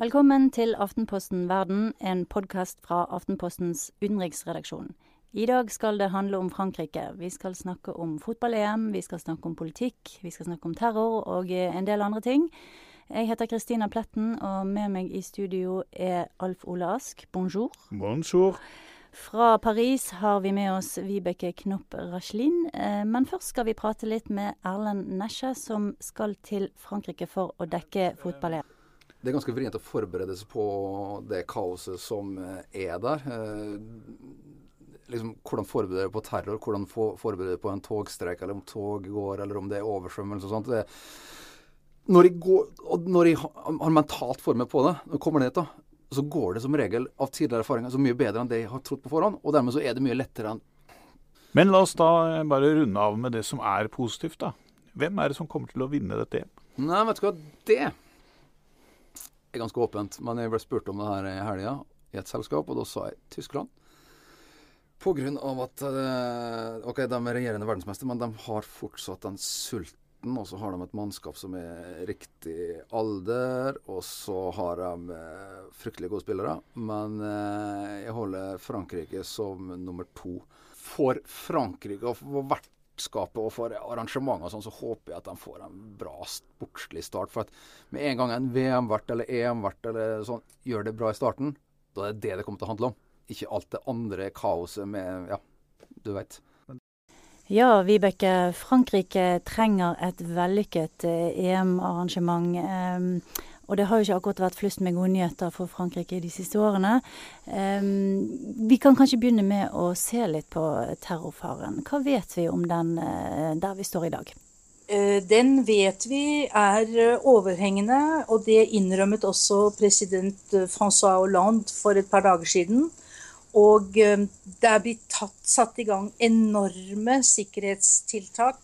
Velkommen til Aftenposten Verden, en podkast fra Aftenpostens utenriksredaksjon. I dag skal det handle om Frankrike. Vi skal snakke om fotball-EM, vi skal snakke om politikk, vi skal snakke om terror og en del andre ting. Jeg heter Kristina Pletten, og med meg i studio er Alf Ole Ask. Bonjour. Bonjour. Fra Paris har vi med oss Vibeke Knopp Raslin. Eh, Men først skal vi prate litt med Erlend Nesje, som skal til Frankrike for å dekke fotball-EM. Det er ganske vrient å forberede seg på det kaoset som eh, er der. Eh, liksom, hvordan forberede deg på terror, hvordan forbereder forberede deg på en togstreik, eller om tog går, eller om det er oversvømmelse og sånt. Det, når, jeg går, når jeg har, mentalt formet på det, når jeg kommer ned, da, så går det som regel av tidligere erfaringer så mye bedre enn det jeg har trodd på forhånd. Og dermed så er det mye lettere enn Men la oss da bare runde av med det som er positivt, da. Hvem er det som kommer til å vinne dette hjem? Nei, vet du hva. Det er ganske åpent. Men jeg ble spurt om det her i helga i et selskap, og da sa jeg Tyskland. Av at eh, OK, de er regjerende verdensmester, men de har fortsatt den sulten. Og så har de et mannskap som er riktig alder, og så har de eh, fryktelig gode spillere. Men eh, jeg holder Frankrike som nummer to. For Frankrike og for vertskapet og for arrangementet og sånn, så håper jeg at de får en bra sportslig start. For at med en gang en VM-vert eller EM-vert eller sånn gjør det bra i starten, da er det det det kommer til å handle om. Ikke alt det andre kaoset med Ja, du veit. Ja, Vibeke. Frankrike trenger et vellykket eh, EM-arrangement. Og det har jo ikke akkurat vært flust med gode nyheter for Frankrike de siste årene. Vi kan kanskje begynne med å se litt på terrorfaren. Hva vet vi om den eh, der vi står i dag? Eh, den vet vi er eh, overhengende, og det innrømmet også president Francois Hollande for et par dager siden. Og det er blitt tatt, satt i gang enorme sikkerhetstiltak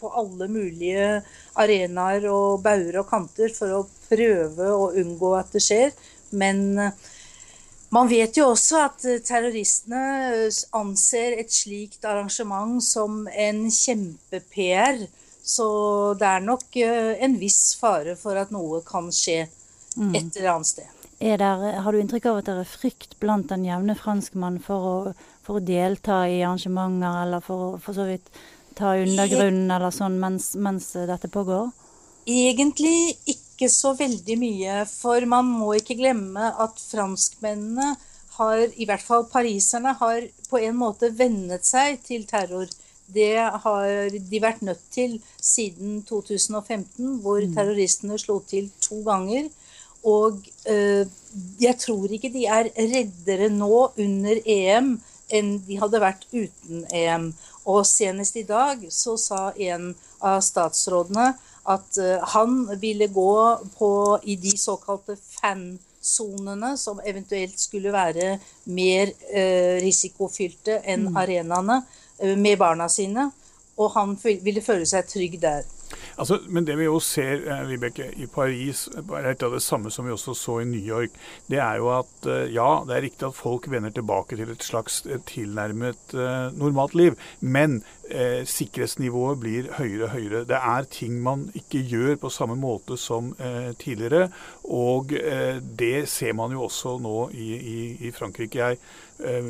på alle mulige arenaer og bauger og kanter for å prøve å unngå at det skjer. Men man vet jo også at terroristene anser et slikt arrangement som en kjempe-PR så det er nok eh, en viss fare for at noe kan skje mm. et eller annet sted. Der, har du inntrykk av at det er frykt blant den jevne franskmann for å, for å delta i arrangementer, eller for for så vidt ta undergrunnen eller sånn mens, mens dette pågår? Egentlig ikke så veldig mye, for man må ikke glemme at franskmennene har, i hvert fall pariserne, har på en måte vennet seg til terror. Det har de vært nødt til siden 2015, hvor mm. terroristene slo til to ganger. Og øh, jeg tror ikke de er reddere nå under EM enn de hadde vært uten EM. Og senest i dag så sa en av statsrådene at eh, han ville gå på i de såkalte fansonene, som eventuelt skulle være mer eh, risikofylte enn mm. arenaene. Eh, med barna sine. Og han ville føle seg trygg der. Altså, men det vi jo ser eh, Vibeke, i Paris, er litt av det samme som vi også så i New York. Det er jo at eh, ja, det er riktig at folk vender tilbake til et slags tilnærmet normalt liv. Men eh, sikkerhetsnivået blir høyere og høyere. Det er ting man ikke gjør på samme måte som eh, tidligere. Og eh, det ser man jo også nå i, i, i Frankrike. Jeg Eh,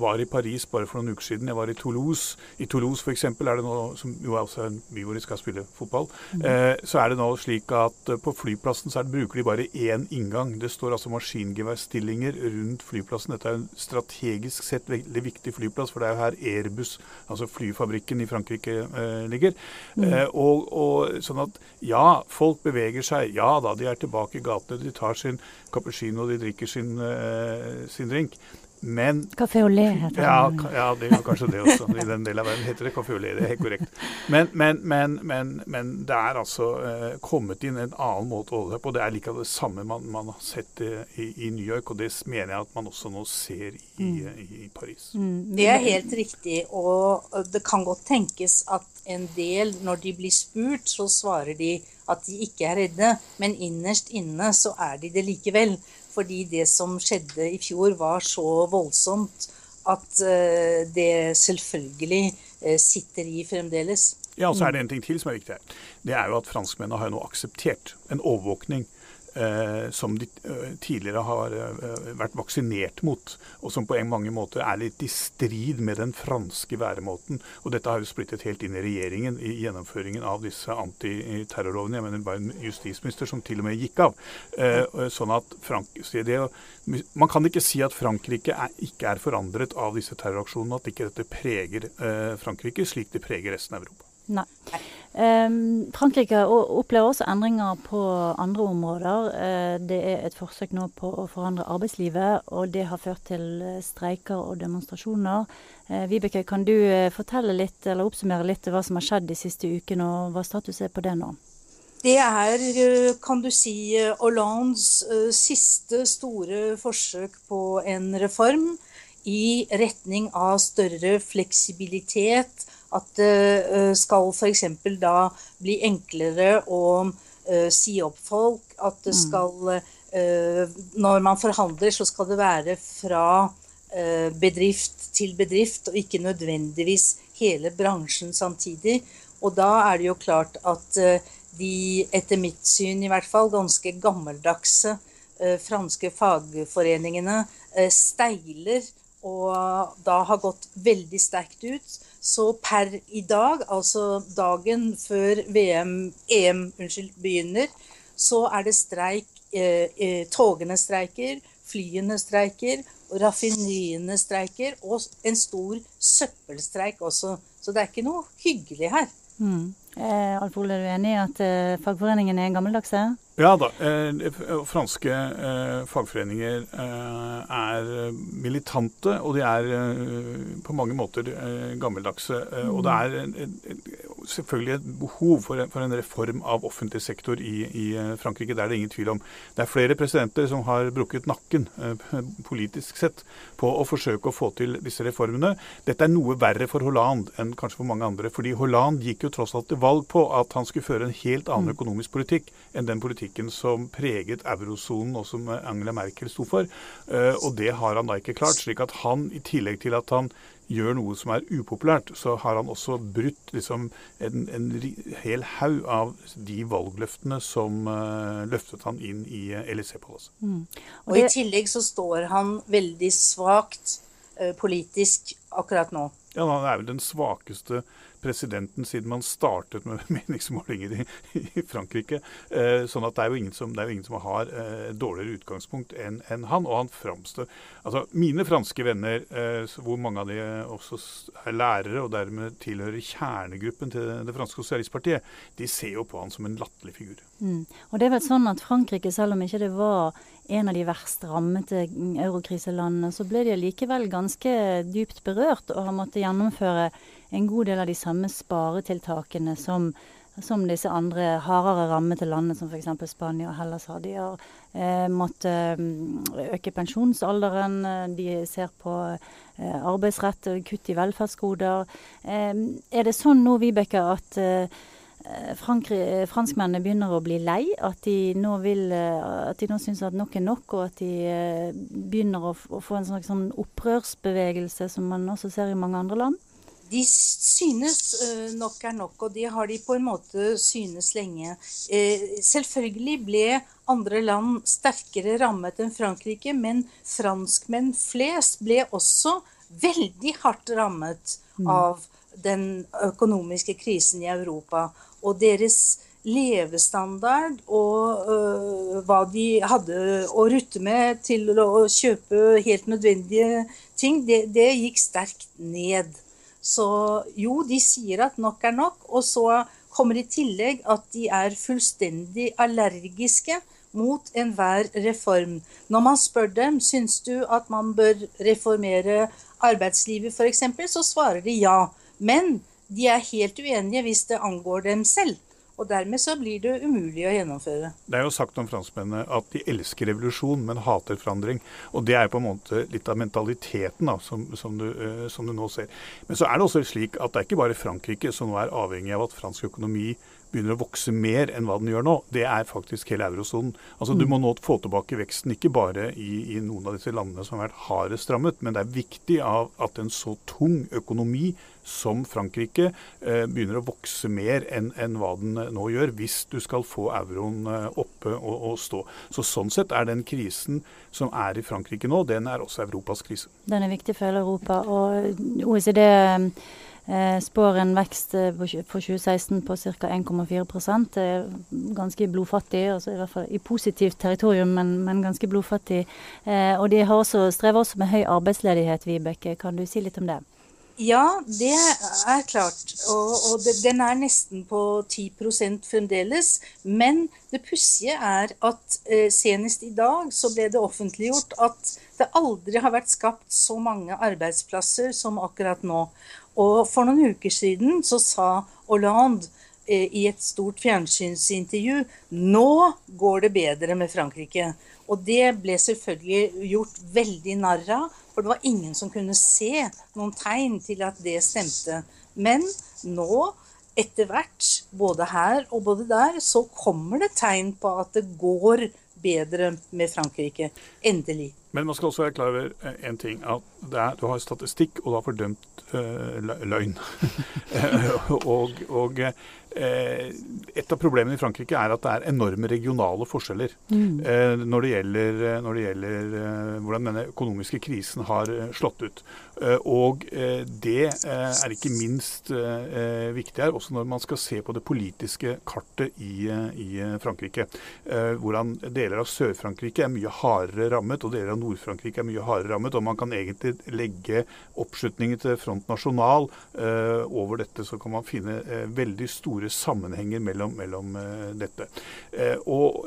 var i Paris bare for noen uker siden. Jeg var i Toulouse. I Toulouse f.eks. er det nå, som jo er også en by hvor de skal spille fotball, mm. eh, så er det nå slik at eh, på flyplassen så det, bruker de bare én inngang. Det står altså maskingeværstillinger rundt flyplassen. Dette er en strategisk sett veldig viktig flyplass, for det er jo her Airbus, altså flyfabrikken i Frankrike, eh, ligger. Mm. Eh, og, og, sånn at ja, folk beveger seg. Ja da, de er tilbake i gatene. De tar sin cappuccino, de drikker sin, eh, sin drink. Men Kafé Olé heter ja, det. Ja, det gjør kanskje det også. I den delen av verden heter det Kafé Olé. Det er helt korrekt. Men, men, men, men det er altså eh, kommet inn en annen måte å holde seg på. Det er like det samme man, man har sett i, i, New York, og det mener jeg at man også nå ser i, mm. i Paris. Mm. Det er helt riktig, og det kan godt tenkes at en del, når de blir spurt, så svarer de at de ikke er redde, men innerst inne så er de det likevel. Fordi det som skjedde i fjor, var så voldsomt at eh, det selvfølgelig eh, sitter i fremdeles. Ja, og så er det en ting til som er viktig her. Det er jo at franskmennene har nå akseptert en overvåkning eh, som de eh, tidligere har eh, vært vaksinert mot, og som på en mange måter er litt i strid med den franske væremåten. Og dette har jo splittet helt inn i regjeringen i gjennomføringen av disse antiterrorlovene. Jeg mener var en justisminister som til og med gikk av. Eh, sånn at Frank, det, Man kan ikke si at Frankrike er, ikke er forandret av disse terroraksjonene, at ikke dette preger eh, Frankrike slik det preger resten av Europa. Nei. Um, Frankrike opplever også endringer på andre områder. Uh, det er et forsøk nå på å forandre arbeidslivet, og det har ført til eh, streiker og demonstrasjoner. Uh, Vibeke, kan du fortelle litt, eller oppsummere litt hva som har skjedd de siste ukene, og hva status er på det nå? Det er, kan du si, Hollands siste store forsøk på en reform i retning av større fleksibilitet at det eh, skal f.eks. da bli enklere å uh, si opp folk. At det mm. skal uh, Når man forhandler, så skal det være fra bedrift til bedrift, og ikke nødvendigvis hele bransjen samtidig. Og da er det jo klart at de, etter mitt syn i hvert fall, ganske gammeldagse franske fagforeningene steiler og da har gått veldig sterkt ut. Så per i dag, altså dagen før VM, EM unnskyld, begynner, så er det streik. Eh, eh, togene streiker, flyene streiker, og raffineriene streiker, og en stor søppelstreik også. Så det er ikke noe hyggelig her. Mm. Eh, Alf Ole, er du enig i at eh, fagforeningen er gammeldagse? Ja da. Eh, franske eh, fagforeninger eh, er militante, og de er på mange måter gammeldagse. Og det er selvfølgelig et behov for en, for en reform av offentlig sektor i, i, Frankrike. Det er det ingen tvil om. Det er flere presidenter som har brukket nakken politisk sett på å forsøke å få til disse reformene. Dette er noe verre for Hollande enn kanskje for mange andre. fordi Hollande gikk jo tross alt til valg på at han skulle føre en helt annen mm. økonomisk politikk enn den politikken som preget eurosonen, og som Angela Merkel sto for. Og det har han da ikke klart. slik at han, i tillegg til at han gjør noe som er upopulært, så har han også brutt liksom, en, en, hel haug av de valgløftene som uh, løftet han inn i uh, eh, Élysée-palasset. Mm. Og, og I tillegg så står han veldig svakt uh, politisk akkurat nå. Ja, Han er vel den svakeste presidenten siden man startet med meningsmålinger i, i Frankrike. Eh, sånn at det er jo ingen som, jo ingen som har eh, dårligere utgangspunkt enn en han. Og han framstår Altså, mine franske venner, eh, hvor mange av de også er lærere og dermed tilhører kjernegruppen til det franske sosialistpartiet, de ser jo på han som en latterlig figur. Mm. Og det er vel sånn at Frankrike, selv om ikke det var en av de verst rammede eurokriselandene, så ble de likevel ganske dypt berørt og har måttet gjennomføre en god del av de samme sparetiltakene som, som disse andre hardere rammede landene, som f.eks. Spania og Hellas har. De har eh, måttet mm, øke pensjonsalderen, de ser på eh, arbeidsrett, kutt i velferdsgoder. Eh, er det sånn nå, Vibeke, at eh, franskmennene begynner å bli lei. At de nå vil, at de nå syns at nok er nok, og at de eh, begynner å, å få en slags sånn opprørsbevegelse som man også ser i mange andre land? De synes uh, nok er nok, og det har de på en måte synes lenge. Uh, selvfølgelig ble andre land sterkere rammet enn Frankrike, men franskmenn flest ble også veldig hardt rammet mm. av den økonomiske krisen i Europa. Og deres levestandard og uh, hva de hadde å rutte med til å kjøpe helt nødvendige ting, det, det gikk sterkt ned. Så jo, de sier at nok er nok. Og så kommer i tillegg at de er fullstendig allergiske mot enhver reform. Når man spør dem syns du at man bør reformere arbeidslivet f.eks., så svarer de ja. Men de er helt uenige hvis det angår dem selv. Og dermed så blir det umulig å gjennomføre. Det er jo sagt om franskmennene at de elsker revolusjon, men hater forandring. Og det er jo på en måte litt av mentaliteten da, som, som, du, uh, som, du, nå ser. Men så er det også slik at det er ikke bare Frankrike som nå er avhengig av at fransk økonomi begynner å vokse mer enn hva den gjør nå, det er faktisk hele eurosonen. Altså, Du mm. må nå få tilbake veksten, ikke bare i, i, noen av disse landene som har vært hardest rammet, men det er viktig av at en så tung økonomi som Frankrike eh, begynner å vokse mer enn en hva den eh, nå gjør, hvis du skal få euroen eh, oppe og, og, stå. Så Sånn sett er den krisen som er i Frankrike nå, den er også Europas krise. Den er viktig for hele Europa. og OECD eh, spår en vekst eh, for 2016 på ca. 1,4 Det er ganske blodfattig, altså i hvert fall i positivt territorium, men, men ganske blodfattig. Eh, og de også, strever også med høy arbeidsledighet, Vibeke. Kan du si litt om det? Ja, det er klart. Og, og den er nesten på 10% fremdeles. Men det pussige er at eh, senest i dag så ble det offentliggjort at det aldri har vært skapt så mange arbeidsplasser som akkurat nå. Og for noen uker siden så sa Hollande eh, i et stort fjernsynsintervju nå går det bedre med Frankrike. Og det ble selvfølgelig gjort veldig narr av, for det var ingen som kunne se noen tegn til at det stemte. Men nå, etter hvert, både her og både der, så kommer det tegn på at det går bedre med Frankrike. Endelig. Men man skal også være klar over en ting. At er, du har statistikk, og du har fordømt uh, løgn. og, og uh, et av problemene i Frankrike er at det er enorme regionale forskjeller mm. uh, når det gjelder, når det gjelder hvordan denne økonomiske krisen har slått ut. og det er ikke minst viktig her, også når man skal se på det politiske kartet i, i Frankrike. hvordan deler av Sør-Frankrike er mye hardere rammet, og deler av Nord-Frankrike er mye hardere rammet. og man kan egentlig legge oppslutningen til Front National over dette, så kan man finne veldig store sammenhenger mellom, mellom uh, dette. og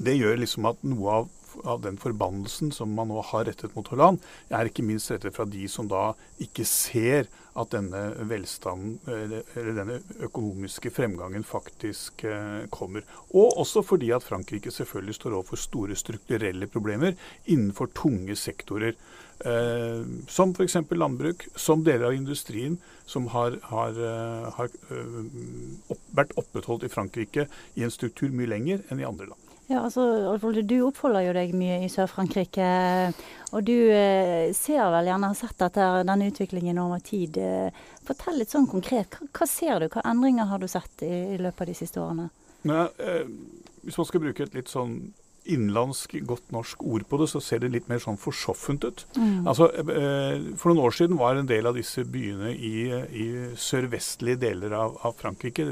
det gjør liksom at noe av av den forbannelsen som man nå har rettet mot Hollande, er ikke minst rettet fra de som da ikke ser at denne velstanden, eller denne økonomiske fremgangen faktisk eh, kommer. Og også fordi at Frankrike selvfølgelig står overfor store strukturelle problemer innenfor tunge sektorer. Eh, som f.eks. landbruk, som deler av industrien som har, har, eh, har opp, vært opprettholdt i Frankrike i en struktur mye lenger enn i andre land. Ja, altså, Du oppholder jo deg mye i Sør-Frankrike. Og du eh, ser vel gjerne har sett dette, denne utviklingen over tid. Eh, fortell litt sånn konkret. Hva, hva, ser du? Hva endringer har du sett i, i løpet av de siste årene? Nei, eh, hvis man skal bruke et litt sånn innenlandsk, godt norsk ord på det, så ser det litt mer sånn forsoffent ut. Mm. Altså, eh, For noen år siden var en del av disse byene i, i sørvestlige deler av, av, Frankrike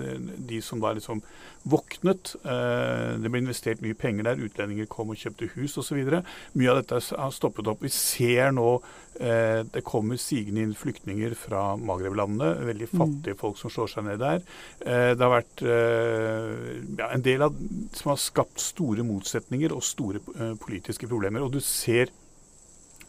de som da liksom våknet. Eh, det ble investert mye penger der, utlendinger kom og kjøpte hus osv. Mye av dette har stoppet opp. Vi ser nå eh, det kommer sigende inn flyktninger fra Magreb-landene. Veldig mm. fattige mm. folk som slår seg ned der. det har vært ja, en del av som har skapt store motsetninger og store eh, politiske problemer. Og du ser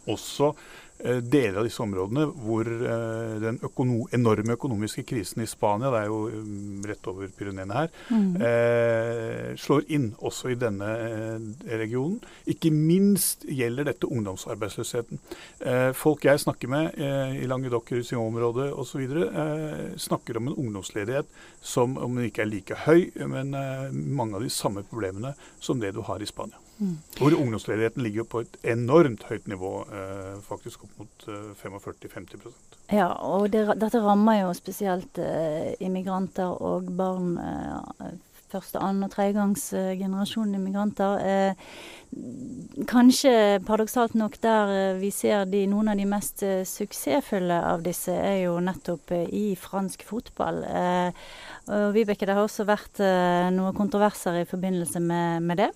også eh, deler av disse områdene hvor eh, den økono enorme økonomiske krisen i Spania, det er jo um, rett over Pyreneene her, mm. eh, slår inn også i denne regionen. Ikke minst gjelder dette ungdomsarbeidsløsheten. Eh, folk jeg snakker med eh, i Languedoc-Roussillon-området osv., eh, snakker om en ungdomsledighet som om den ikke er like høy, men mange av de samme problemene som det du har i Spania. Hvor ungdomsledigheten ligger på et enormt høyt nivå, eh, faktisk opp mot eh, 45-50% Ja, og det, dette rammer jo spesielt eh, immigranter og barn. Eh, første, andre og tredjegangsgenerasjon immigranter. Eh, kanskje paradoksalt nok der eh, vi ser de, noen av de mest suksessfulle av disse, er jo nettopp i fransk fotball. og Vibeke, det har også vært noen kontroverser i forbindelse med, med det?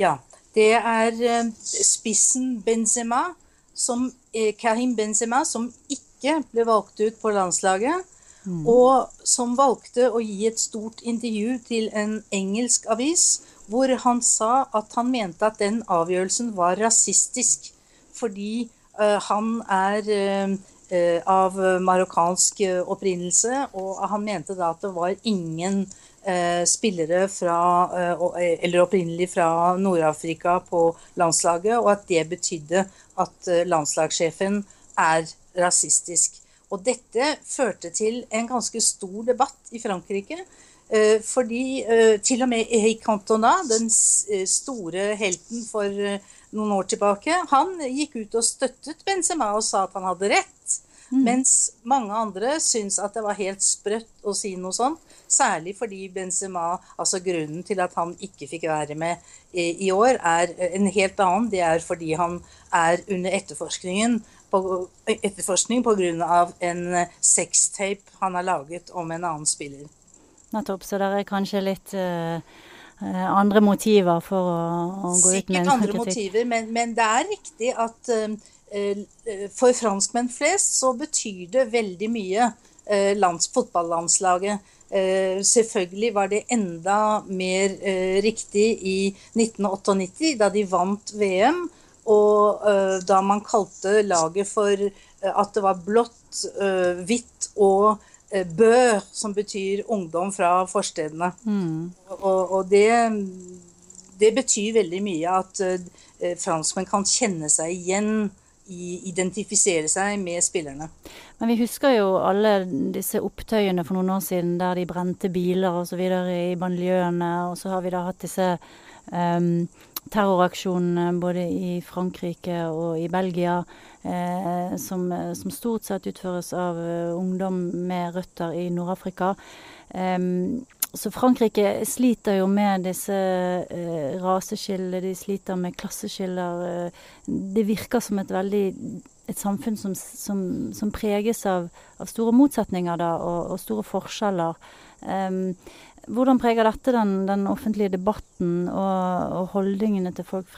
Ja. Det er eh, spissen Benzema, som, eh, Karim Benzema, som ikke ble valgt ut på landslaget. Mm. Og som valgte å gi et stort intervju til en engelsk avis, hvor han sa at han mente at den avgjørelsen var rasistisk. Fordi uh, han er uh, uh, av marokkansk opprinnelse, og han mente da at det var ingen spillere fra, eh, eller opprinnelig fra Nord-Afrika på landslaget, og at det betydde at eh, landslagssjefen er rasistisk. Og dette førte til en ganske stor debatt i Frankrike. Eh, fordi eh, til og med Eric Cantona, den eh, store helten for noen år tilbake, han gikk ut og støttet Benzema og sa at han hadde rett. Mm. Mens mange andre syns at det var helt sprøtt å si noe sånt. Særlig fordi Benzema, altså grunnen til at han ikke fikk være med i, i år, er en helt annen. Det er fordi han er under etterforskningen på, etterforskning pga. en sextape han har laget om en annen spiller. Nettopp. Så det er kanskje litt uh, andre motiver for å, å gå Sikkert ut med en andre motiver, men, men, det er riktig at uh, for franskmenn flest så betyr det veldig mye, eh, lands, fotballandslaget. Eh, selvfølgelig var det enda mer riktig i 1998, da de vant VM. Og da man kalte laget for at det var blått, hvitt og bø, som betyr ungdom fra forstedene. Mm. Og, og det, det, betyr veldig mye at franskmenn kan kjenne seg igjen identifisere seg med spillerne. Men vi husker jo alle disse opptøyene for noen år siden der de brente biler osv. i banlieuene. Og så har vi da hatt disse um, terroraksjonene både i Frankrike og i Belgia. Eh, som, som, stort sett utføres av uh, ungdom med røtter i Nord-Afrika. Um, så Frankrike sliter jo med disse eh, raseskiller, de sliter med klasseskiller. Eh, det virker som et veldig et samfunn som, som, som preges av, av, store motsetninger da, og, og store forskjeller. Um, hvordan preger dette den, den offentlige debatten og, og, holdningene til folk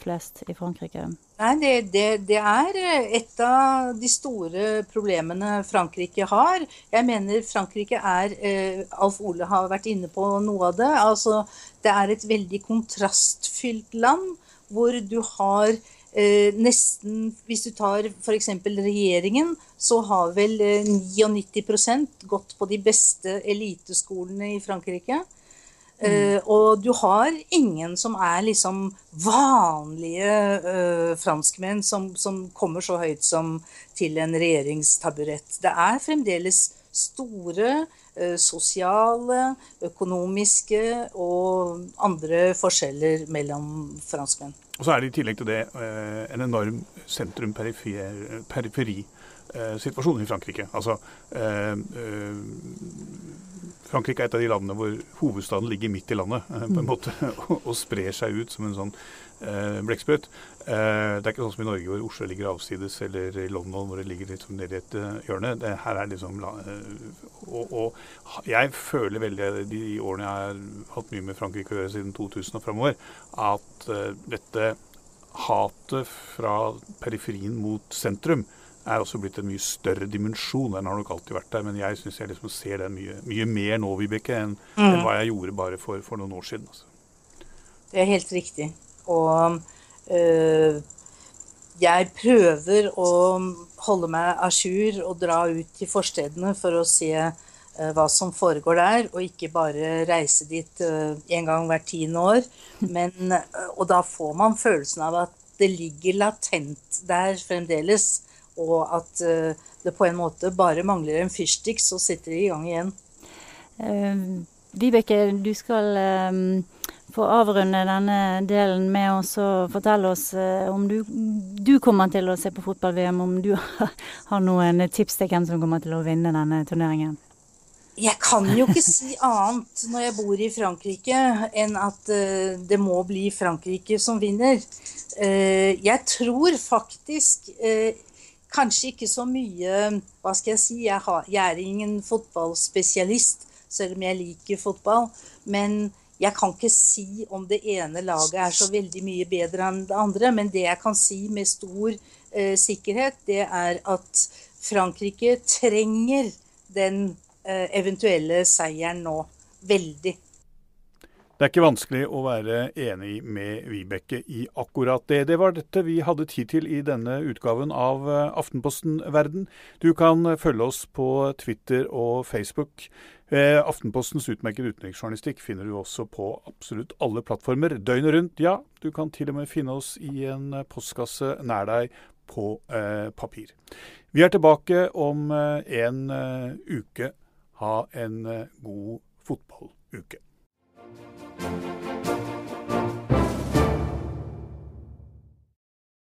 flest i Frankrike? Nei, det, det, det, er et av de store problemene Frankrike har. Jeg mener Frankrike er eh, Alf Ole har vært inne på noe av det. Altså, det er et veldig kontrastfylt land hvor du har eh, nesten Hvis du tar f.eks. regjeringen, så har vel 99 eh, gått på de beste eliteskolene i Frankrike. Eh, og du har ingen som er liksom vanlige uh, franskmenn som, som, kommer så høyt som til en regjeringstaburett. Det er fremdeles store sosiale, økonomiske og andre forskjeller mellom franskmenn. Og så er det i tillegg til det en enorm sentrum-periferi-situasjon i Frankrike. Altså Frankrike er et av de landene hvor hovedstaden ligger midt i landet eh, på en mm. måte, og, og sprer seg ut som en sånn eh, blekksprut. Eh, det er ikke sånn som i Norge hvor Oslo ligger avsides, eller i London hvor det ligger litt nede i et uh, hjørne. Det, her er liksom uh, og, og, jeg føler veldig de årene jeg har hatt mye med Frankrike å gjøre siden 2000 og framover, at dette hatet fra periferien mot sentrum er også blitt en mye større dimensjon. Den har nok alltid vært der, men jeg syns jeg liksom ser den mye, mye mer nå, Vibeke, enn, mm. enn, hva jeg gjorde bare for, for noen år siden. Altså. Det er helt riktig. Og øh, jeg prøver å holde meg à jour og dra ut til forstedene for å se øh, hva som foregår der, og ikke bare reise dit øh, en gang hvert tiende år. Men, og da får man følelsen av at det ligger latent der fremdeles og at uh, det på en måte bare mangler en fyrstikk, så setter de i gang igjen. Uh, Vibeke, du skal um, få avrunde denne delen med oss og fortelle oss om du, du, kommer til å se på fotball-VM, om du har noen tips til hvem som kommer til å vinne denne turneringen? Jeg kan jo ikke si annet når jeg bor i Frankrike, enn at det må bli Frankrike som vinner. Jeg tror faktisk Kanskje ikke så mye Hva skal jeg si? Jeg, har, jeg er ingen fotballspesialist, selv om jeg liker fotball. Men jeg kan ikke si om det ene laget er så veldig mye bedre enn det andre. Men det jeg kan si med stor eh, sikkerhet, det er at Frankrike trenger den eh, eventuelle seieren nå. Veldig. Det er ikke vanskelig å være enig med Vibeke i akkurat det. Det var dette vi hadde tid til i denne utgaven av eh, Aftenposten Verden. Du kan følge oss på Twitter og Facebook. Eh, Aftenpostens utmerkede utenriksjournalistikk finner du også på absolutt alle plattformer døgnet rundt. Ja, du kan til og med finne oss i en postkasse nær deg på eh, papir. Vi er tilbake om eh, en uh, uke. Ha en god fotballuke. Thank you.